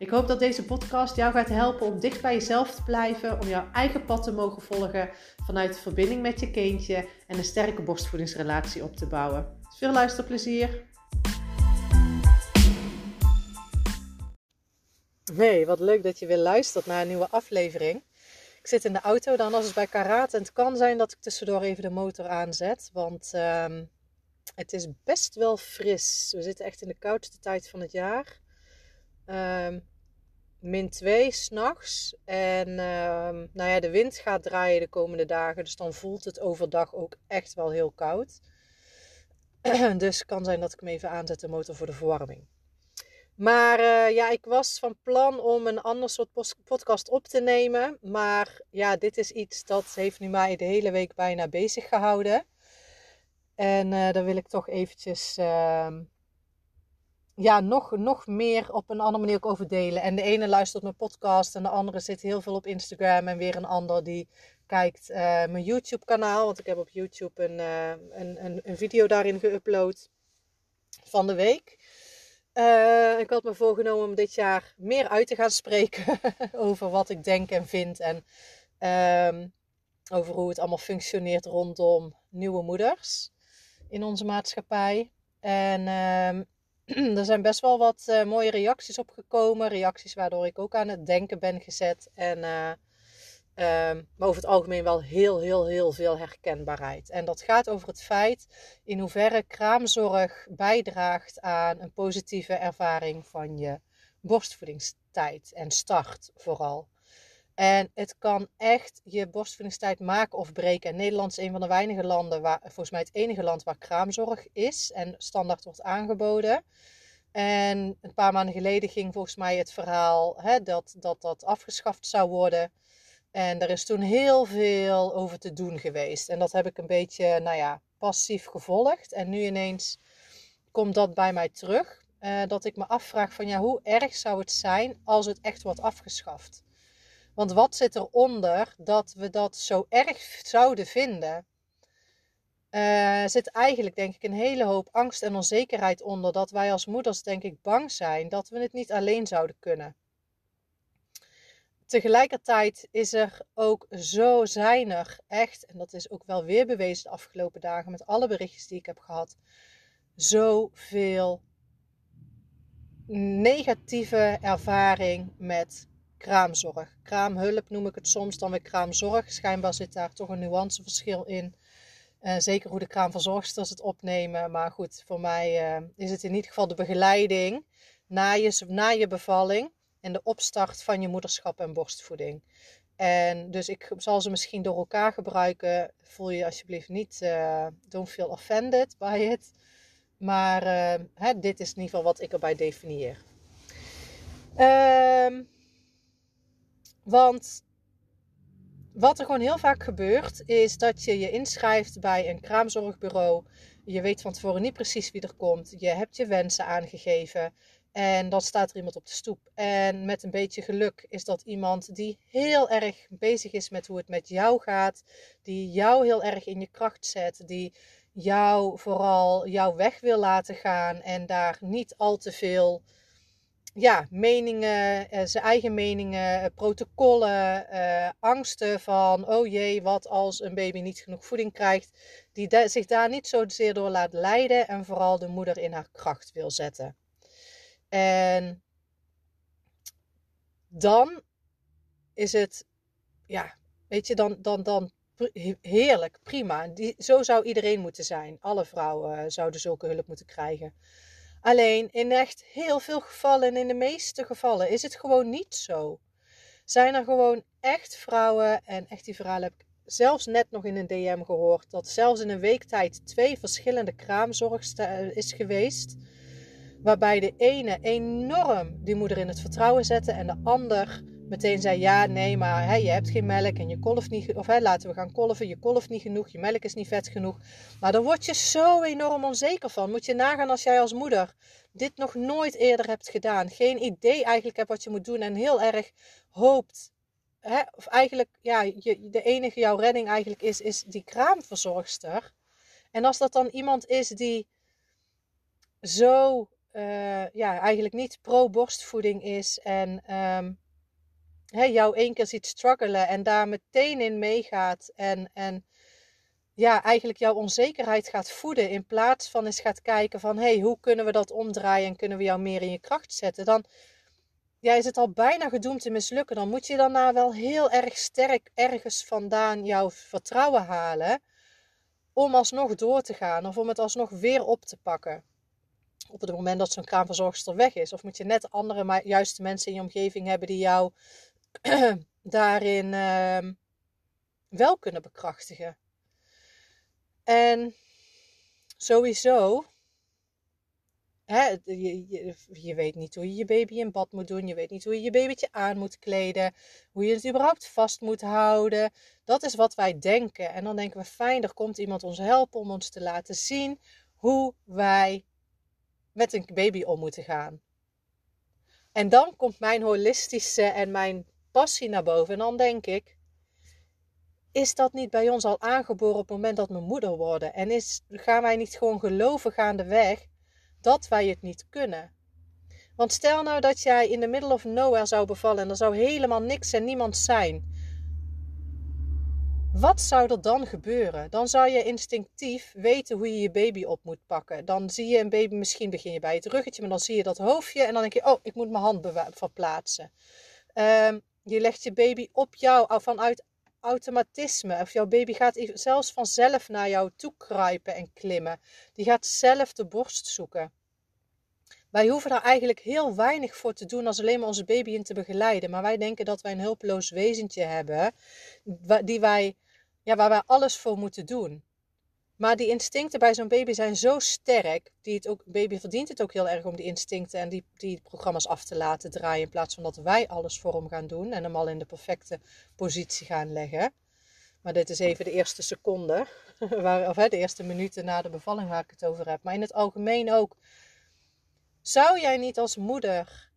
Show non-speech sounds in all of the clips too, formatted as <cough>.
Ik hoop dat deze podcast jou gaat helpen om dicht bij jezelf te blijven, om jouw eigen pad te mogen volgen vanuit de verbinding met je kindje en een sterke borstvoedingsrelatie op te bouwen. Veel luisterplezier! Hey, wat leuk dat je weer luistert naar een nieuwe aflevering. Ik zit in de auto dan als het bij karate en het kan zijn dat ik tussendoor even de motor aanzet, want um, het is best wel fris. We zitten echt in de koudste tijd van het jaar. Um, min 2 s'nachts. En uh, nou ja, de wind gaat draaien de komende dagen. Dus dan voelt het overdag ook echt wel heel koud. <clears throat> dus kan zijn dat ik hem even aanzet, de motor voor de verwarming. Maar uh, ja, ik was van plan om een ander soort podcast op te nemen. Maar ja, dit is iets dat heeft nu mij de hele week bijna bezig gehouden. En uh, daar wil ik toch eventjes uh, ja, nog, nog meer op een andere manier ook over delen. En de ene luistert mijn podcast en de andere zit heel veel op Instagram. En weer een ander die kijkt uh, mijn YouTube kanaal. Want ik heb op YouTube een, uh, een, een, een, video daarin geüpload van de week. Uh, ik had me voorgenomen om dit jaar meer uit te gaan spreken <laughs> over wat ik denk en vind. En ehm, over hoe het allemaal functioneert rondom nieuwe moeders in onze maatschappij. En ehm, <clears throat> er zijn best wel wat uh, mooie reacties opgekomen. Reacties waardoor ik ook aan het denken ben gezet. En, uh, um, maar over het algemeen wel heel, heel, heel veel herkenbaarheid. En dat gaat over het feit in hoeverre kraamzorg bijdraagt aan een positieve ervaring van je borstvoedingstijd en start vooral. En het kan echt je borstvoedingstijd maken of breken. En Nederland is een van de weinige landen, waar, volgens mij het enige land waar kraamzorg is en standaard wordt aangeboden. En een paar maanden geleden ging volgens mij het verhaal hè, dat, dat dat afgeschaft zou worden. En er is toen heel veel over te doen geweest. En dat heb ik een beetje, nou ja, passief gevolgd. En nu ineens komt dat bij mij terug. Uh, dat ik me afvraag van ja, hoe erg zou het zijn als het echt wordt afgeschaft? Want wat zit eronder dat we dat zo erg zouden vinden? Uh, zit eigenlijk denk ik een hele hoop angst en onzekerheid onder dat wij als moeders denk ik bang zijn dat we het niet alleen zouden kunnen. Tegelijkertijd is er ook zo zijn er echt, en dat is ook wel weer bewezen de afgelopen dagen met alle berichtjes die ik heb gehad, zoveel negatieve ervaring met kraamzorg. Kraamhulp noem ik het soms, dan weer kraamzorg. Schijnbaar zit daar toch een nuanceverschil in. Uh, zeker hoe de kraamverzorgsters het opnemen. Maar goed, voor mij uh, is het in ieder geval de begeleiding na je, na je bevalling en de opstart van je moederschap en borstvoeding. En dus ik zal ze misschien door elkaar gebruiken. Voel je alsjeblieft niet, uh, don't feel offended by it. Maar hè, dit is in ieder geval wat ik erbij definieer. Ehm want wat er gewoon heel vaak gebeurt, is dat je je inschrijft bij een kraamzorgbureau. Je weet van tevoren niet precies wie er komt. Je hebt je wensen aangegeven. En dan staat er iemand op de stoep. En met een beetje geluk is dat iemand die heel erg bezig is met hoe het met jou gaat. Die jou heel erg in je kracht zet. Die jou vooral jouw weg wil laten gaan. En daar niet al te veel ja, meningen, eh, zijn eigen meningen, eh, protocollen, uh, angsten van, oh jee, wat als een baby niet genoeg voeding krijgt, die zich daar niet zozeer door laat leiden en vooral de moeder in haar kracht wil zetten. En dan is het, ja, weet je, dan, dan, dan heerlijk, prima. Die, zo zou iedereen moeten zijn. Alle vrouwen zouden zulke hulp moeten krijgen. Alleen in echt heel veel gevallen en in de meeste gevallen is het gewoon niet zo. Zijn er gewoon echt vrouwen, en echt die verhalen heb ik zelfs net nog in een DM gehoord, dat zelfs in een week tijd twee verschillende kraamzorg is geweest. Waarbij de ene enorm die moeder in het vertrouwen zette en de ander meteen zei: Ja, nee, maar hè, je hebt geen melk en je kolft niet. Of hè, laten we gaan kolven. Je kolft niet genoeg, je melk is niet vet genoeg. Maar daar word je zo enorm onzeker van. Moet je nagaan als jij als moeder dit nog nooit eerder hebt gedaan. Geen idee eigenlijk hebt wat je moet doen en heel erg hoopt. Hè, of eigenlijk, ja, je, de enige jouw redding eigenlijk is, is die kraamverzorgster. En als dat dan iemand is die zo, uh, ja, eigenlijk niet pro-borstvoeding is en um, jou één keer ziet struggelen en daar meteen in meegaat en, en ja, eigenlijk jouw onzekerheid gaat voeden in plaats van eens gaat kijken van hey, hoe kunnen we dat omdraaien en kunnen we jou meer in je kracht zetten, dan ja, is het al bijna gedoemd te mislukken. Dan moet je daarna wel heel erg sterk ergens vandaan jouw vertrouwen halen om alsnog door te gaan of om het alsnog weer op te pakken. Op het moment dat zo'n kraamverzorgster weg is. Of moet je net andere juiste mensen in je omgeving hebben die jou <clears throat> daarin uh, wel kunnen bekrachtigen. En sowieso, hè, je, je, je, weet niet hoe je je baby in bad moet doen. Je weet niet hoe je je babytje aan moet kleden. Hoe je het überhaupt vast moet houden. Dat is wat wij denken. En dan denken we, fijn, er komt iemand ons helpen om ons te laten zien hoe wij met een baby om moeten gaan. En dan komt mijn holistische en mijn passie naar boven. En dan denk ik, is dat niet bij ons al aangeboren op het moment dat we moeder worden? En is, gaan wij niet gewoon geloven gaandeweg dat wij het niet kunnen? Want stel nou dat jij in de middle of nowhere zou bevallen en er zou helemaal niks en niemand zijn. Wat zou er dan gebeuren? Dan zou je instinctief weten hoe je je baby op moet pakken. Dan zie je een baby, misschien begin je bij het ruggetje, maar dan zie je dat hoofdje en dan denk je, oh, ik moet mijn hand verplaatsen. Uh, je legt je baby op jou vanuit automatisme. Of jouw baby gaat zelfs vanzelf naar jou toe kruipen en klimmen. Die gaat zelf de borst zoeken. Wij hoeven daar eigenlijk heel weinig voor te doen als alleen maar onze baby in te begeleiden. Maar wij denken dat wij een hulpeloos wezentje hebben, die wij, ja, waar wij alles voor moeten doen. Maar die instincten bij zo'n baby zijn zo sterk. Die het ook, baby verdient het ook heel erg om die instincten en die, die programma's af te laten draaien. In plaats van dat wij alles voor hem gaan doen en hem al in de perfecte positie gaan leggen. Maar dit is even de eerste seconde, <laughs> waar, of hè, de eerste minuten na de bevalling waar ik het over heb. Maar in het algemeen ook. Zou jij niet als moeder,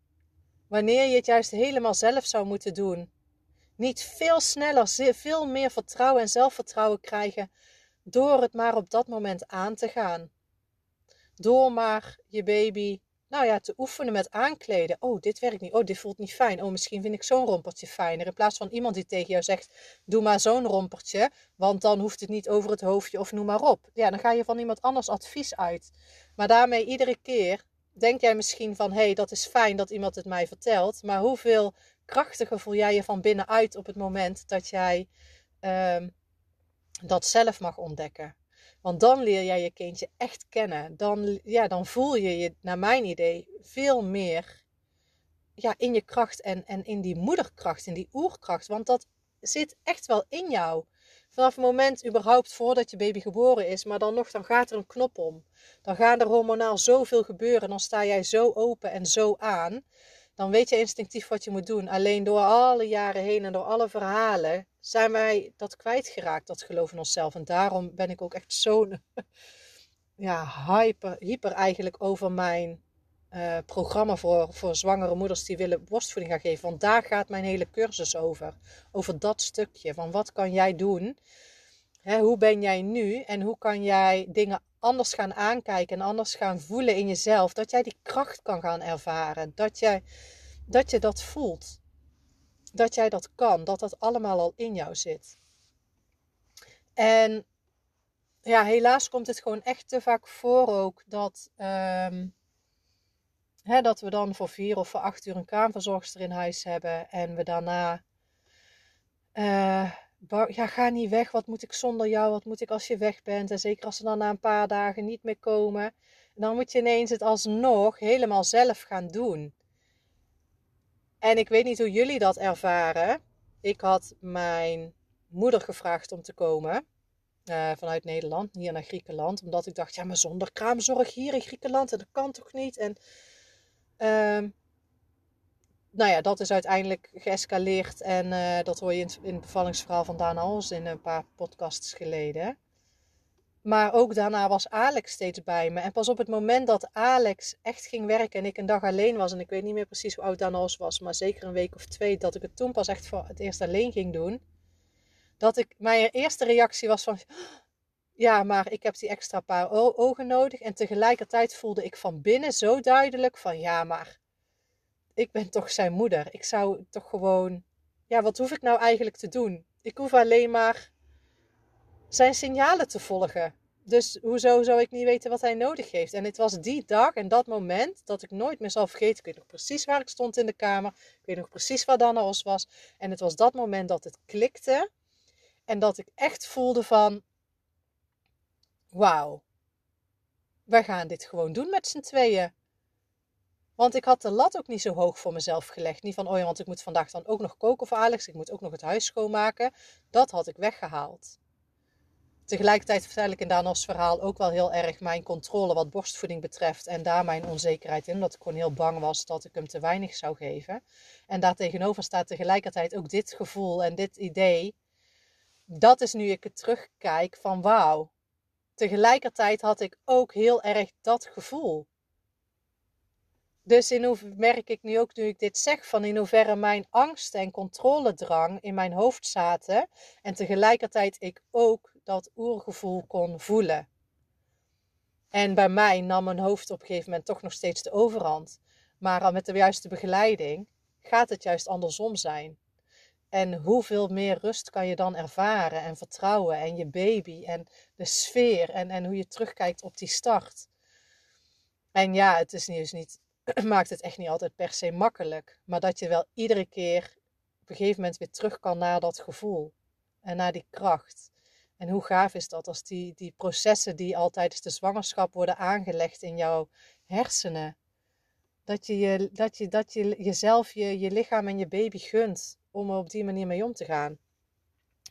wanneer je het juist helemaal zelf zou moeten doen, niet veel sneller, veel meer vertrouwen en zelfvertrouwen krijgen door het maar op dat moment aan te gaan. Door maar je baby, nou ja, te oefenen met aankleden. Oh, dit werkt niet. Oh, dit voelt niet fijn. Oh, misschien vind ik zo'n rompertje fijner. In plaats van iemand die tegen jou zegt: Doe maar zo'n rompertje, want dan hoeft het niet over het hoofdje of noem maar op. Ja, dan ga je van iemand anders advies uit. Maar daarmee iedere keer denk jij misschien van: Hé, hey, dat is fijn dat iemand het mij vertelt. Maar hoeveel krachtiger voel jij je van binnenuit op het moment dat jij. Ehm, dat zelf mag ontdekken. Want dan leer jij je kindje echt kennen. Dan, ja, dan voel je je, naar mijn idee, veel meer ja, in je kracht en, en in die moederkracht, in die oerkracht. Want dat zit echt wel in jou. Vanaf het moment überhaupt voordat je baby geboren is, maar dan nog, dan gaat er een knop om. Dan gaat er hormonaal zoveel gebeuren. Dan sta jij zo open en zo aan. Dan weet je instinctief wat je moet doen. Alleen door alle jaren heen en door alle verhalen zijn wij dat kwijtgeraakt, dat geloof in onszelf. En daarom ben ik ook echt zo'n <laughs> ja, hyper, hyper eigenlijk over mijn uh, programma voor, voor zwangere moeders die willen borstvoeding gaan geven. Want daar gaat mijn hele cursus over. Over dat stukje. Van wat kan jij doen? Hè, hoe ben jij nu? En hoe kan jij dingen anders gaan aankijken en anders gaan voelen in jezelf? Dat jij die kracht kan gaan ervaren. Dat, jij, dat je dat voelt dat jij dat kan, dat dat allemaal al in jou zit. En ja, helaas komt het gewoon echt te vaak voor ook dat, hè, dat we dan voor vier of voor acht uur een kraamverzorgster in huis hebben en we daarna, uh, ja, ga niet weg, wat moet ik zonder jou, wat moet ik als je weg bent? En zeker als ze dan na een paar dagen niet meer komen, en dan moet je ineens het alsnog helemaal zelf gaan doen. En ik weet niet hoe jullie dat ervaren. Ik had mijn moeder gevraagd om te komen. Uh, vanuit Nederland, hier naar Griekenland. Omdat ik dacht, ja, maar zonder kraamzorg hier in Griekenland, en dat kan toch niet? En uh, nou ja, dat is uiteindelijk geëscaleerd. En uh, dat hoor je in, in, het bevallingsverhaal van Daan Hals in een paar podcasts geleden. Maar ook daarna was Alex steeds bij me. En pas op het moment dat Alex echt ging werken en ik een dag alleen was, en ik weet niet meer precies hoe oud Daan Hals was, maar zeker een week of twee, dat ik het toen pas echt voor het eerst alleen ging doen. Dat ik, mijn eerste reactie was van, <gasps> ja, maar ik heb die extra paar ogen nodig. En tegelijkertijd voelde ik van binnen zo duidelijk van, ja, maar ik ben toch zijn moeder. Ik zou toch gewoon, ja, wat hoef ik nou eigenlijk te doen? Ik hoef alleen maar zijn signalen te volgen. Dus hoezo zou ik niet weten wat hij nodig heeft? En het was die dag en dat moment dat ik nooit meer zal vergeten. Ik weet nog precies waar ik stond in de kamer. Ik weet nog precies waar Danne was. En het was dat moment dat het klikte. En dat ik echt voelde van... Wauw. We gaan dit gewoon doen met z'n tweeën. Want ik had de lat ook niet zo hoog voor mezelf gelegd. Niet van, oh ja, want ik moet vandaag dan ook nog koken voor Alex. Ik moet ook nog het huis schoonmaken. Dat had ik weggehaald. Tegelijkertijd vertel ik in Danos verhaal ook wel heel erg mijn controle wat borstvoeding betreft. En daar mijn onzekerheid in. Dat ik gewoon heel bang was dat ik hem te weinig zou geven. En daartegenover staat tegelijkertijd ook dit gevoel en dit idee. Dat is nu ik het terugkijk van wauw. Tegelijkertijd had ik ook heel erg dat gevoel. Dus in hoeverre merk ik nu ook, nu ik dit zeg, van in hoeverre mijn angst en controledrang in mijn hoofd zaten. En tegelijkertijd ik ook dat oergevoel kon voelen. En bij mij nam mijn hoofd op een gegeven moment toch nog steeds de overhand. Maar met de juiste begeleiding gaat het juist andersom zijn. En hoeveel meer rust kan je dan ervaren en vertrouwen en je baby en de sfeer en, en hoe je terugkijkt op die start. En ja, het is dus niet, <clears throat> maakt het echt niet altijd per se makkelijk. Maar dat je wel iedere keer op een gegeven moment weer terug kan naar dat gevoel en naar die kracht. En hoe gaaf is dat als die, die processen die al tijdens de zwangerschap worden aangelegd in jouw hersenen, dat je, je, dat je, dat je jezelf, je, je lichaam en je baby gunt om er op die manier mee om te gaan.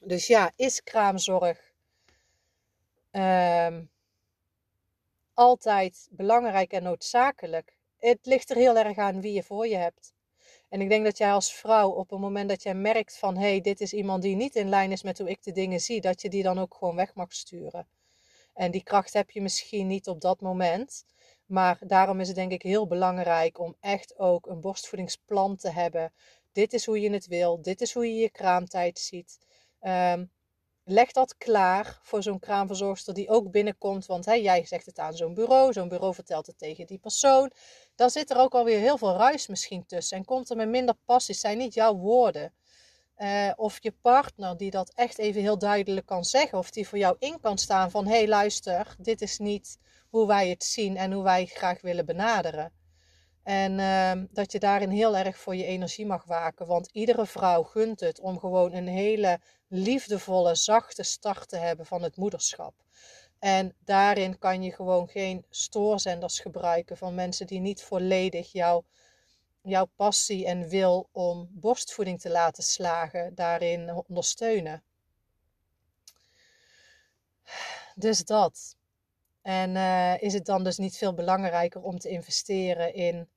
Dus ja, is kraamzorg um, altijd belangrijk en noodzakelijk? Het ligt er heel erg aan wie je voor je hebt. En ik denk dat jij als vrouw op het moment dat jij merkt van hé, hey, dit is iemand die niet in lijn is met hoe ik de dingen zie, dat je die dan ook gewoon weg mag sturen. En die kracht heb je misschien niet op dat moment. Maar daarom is het denk ik heel belangrijk om echt ook een borstvoedingsplan te hebben. Dit is hoe je het wil. Dit is hoe je je kraamtijd ziet. Um, leg dat klaar voor zo'n kraamverzorgster die ook binnenkomt. Want hè, jij zegt het aan zo'n bureau, zo'n bureau vertelt het tegen die persoon. Dan zit er ook alweer heel veel ruis misschien tussen. En komt er met minder passie, zijn niet jouw woorden. Uh, of je partner die dat echt even heel duidelijk kan zeggen. Of die voor jou in kan staan van hé hey, luister, dit is niet hoe wij het zien en hoe wij graag willen benaderen. En uh, dat je daarin heel erg voor je energie mag waken. Want iedere vrouw gunt het om gewoon een hele liefdevolle, zachte start te hebben van het moederschap. En daarin kan je gewoon geen stoorzenders gebruiken van mensen die niet volledig jouw, jouw passie en wil om borstvoeding te laten slagen, daarin ondersteunen. Dus dat. En uh, is het dan dus niet veel belangrijker om te investeren in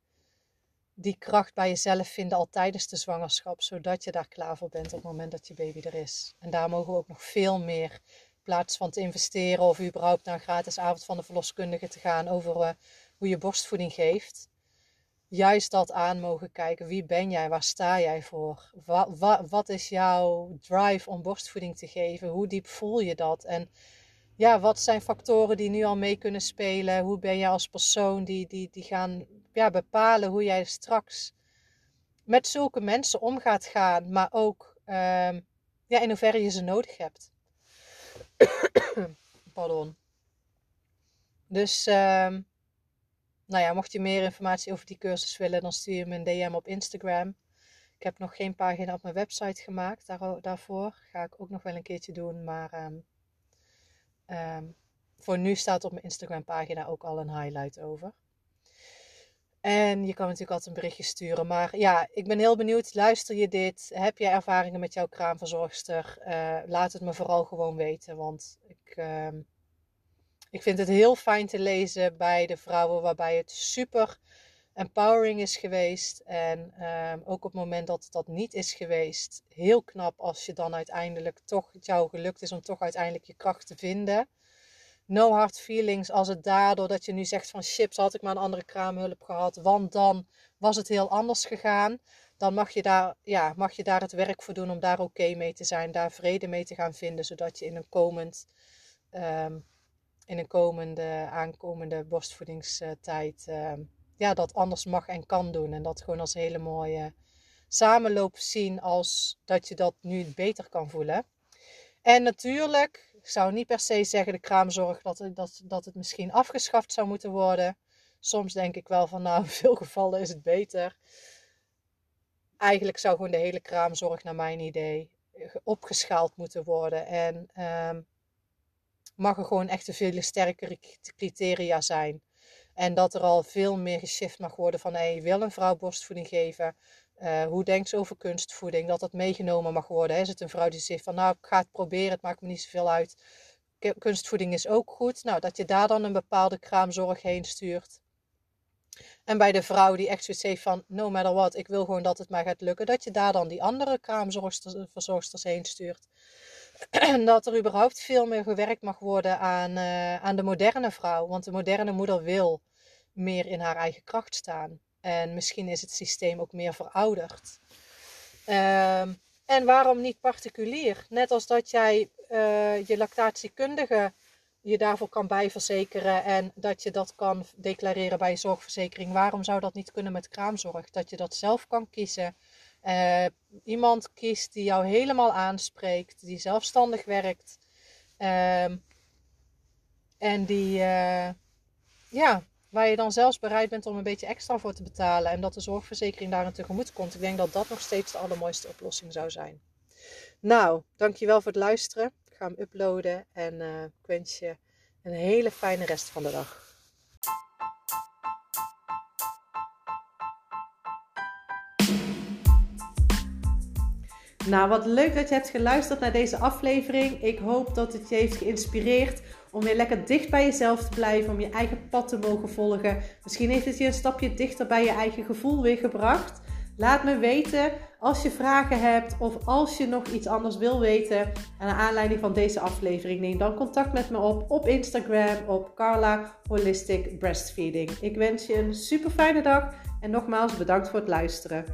die kracht bij jezelf vinden al tijdens de zwangerschap, zodat je daar klaar voor bent op het moment dat je baby er is. En daar mogen we ook nog veel meer, plaats van te investeren of überhaupt naar een gratis avond van de verloskundige te gaan over uh, hoe je borstvoeding geeft, juist dat aan mogen kijken. Wie ben jij? Waar sta jij voor? Wat, is jouw drive om borstvoeding te geven? Hoe diep voel je dat? En ja, wat zijn factoren die nu al mee kunnen spelen? Hoe ben je als persoon die, die, die gaan ja, bepalen hoe jij straks met zulke mensen om gaat gaan, maar ook uh, ja, in hoeverre je ze nodig hebt. <coughs> Pardon. Dus, uh, nou ja, mocht je meer informatie over die cursus willen, dan stuur je me een DM op Instagram. Ik heb nog geen pagina op mijn website gemaakt daar, daarvoor. Ga ik ook nog wel een keertje doen, maar um, voor nu staat op mijn Instagram pagina ook al een highlight over. En je kan natuurlijk altijd een berichtje sturen. Maar ja, ik ben heel benieuwd. Luister je dit? Heb jij ervaringen met jouw kraamverzorgster? Uh, laat het me vooral gewoon weten. Want ik, uh, ik vind het heel fijn te lezen bij de vrouwen waarbij het super empowering is geweest. En ehm, ook op het moment dat dat niet is geweest, heel knap als je dan uiteindelijk toch het jou gelukt is om toch uiteindelijk je kracht te vinden. No hard feelings als het daardoor dat je nu zegt van chips had ik maar een andere kraamhulp gehad, want dan was het heel anders gegaan. Dan mag je daar, ja, mag je daar het werk voor doen om daar oké mee te zijn, daar vrede mee te gaan vinden, zodat je in een komend ehm, in een komende, aankomende borstvoedingstijd ehm, ja, dat anders mag en kan doen. En dat gewoon als hele mooie samenloop zien als dat je dat nu beter kan voelen. En natuurlijk, ik zou niet per se zeggen de kraamzorg dat, dat, dat het misschien afgeschaft zou moeten worden. Soms denk ik wel van nou, in veel gevallen is het beter. Eigenlijk zou gewoon de hele kraamzorg naar mijn idee opgeschaald moeten worden. En ehm, mag er gewoon echt veel sterkere criteria zijn. En dat er al veel meer geshift mag worden van hey, wil een vrouw borstvoeding geven? Uh, hoe denkt ze over kunstvoeding? Dat dat meegenomen mag worden. Is het een vrouw die zegt van nou ik ga het proberen, het maakt me niet zoveel uit. Kunstvoeding is ook goed. Nou, dat je daar dan een bepaalde kraamzorg heen stuurt. En bij de vrouw die echt zoiets heeft van no matter what, ik wil gewoon dat het mij gaat lukken. Dat je daar dan die andere kraamverzorgsters heen stuurt. <clears throat> dat er überhaupt veel meer gewerkt mag worden aan, uh, aan de moderne vrouw. Want de moderne moeder wil meer in haar eigen kracht staan. En misschien is het systeem ook meer verouderd. Uh, en waarom niet particulier? Net als dat jij uh, je lactatiekundige je daarvoor kan bijverzekeren en dat je dat kan declareren bij je zorgverzekering. Waarom zou dat niet kunnen met kraamzorg? Dat je dat zelf kan kiezen uh, iemand kiest die jou helemaal aanspreekt, die zelfstandig werkt. Uh, en die, uh, ja, waar je dan zelfs bereid bent om een beetje extra voor te betalen. En dat de zorgverzekering daar tegemoet komt. Ik denk dat dat nog steeds de allermooiste oplossing zou zijn. Nou, dankjewel voor het luisteren. Ik ga hem uploaden en uh, ik wens je een hele fijne rest van de dag. Nou, wat leuk dat je hebt geluisterd naar deze aflevering. Ik hoop dat het je heeft geïnspireerd om weer lekker dicht bij jezelf te blijven, om je eigen pad te mogen volgen. Misschien heeft het je een stapje dichter bij je eigen gevoel weer gebracht. Laat me weten als je vragen hebt of als je nog iets anders wil weten. naar aanleiding van deze aflevering, neem dan contact met me op op Instagram op Carla Holistic Breastfeeding. Ik wens je een super fijne dag en nogmaals bedankt voor het luisteren.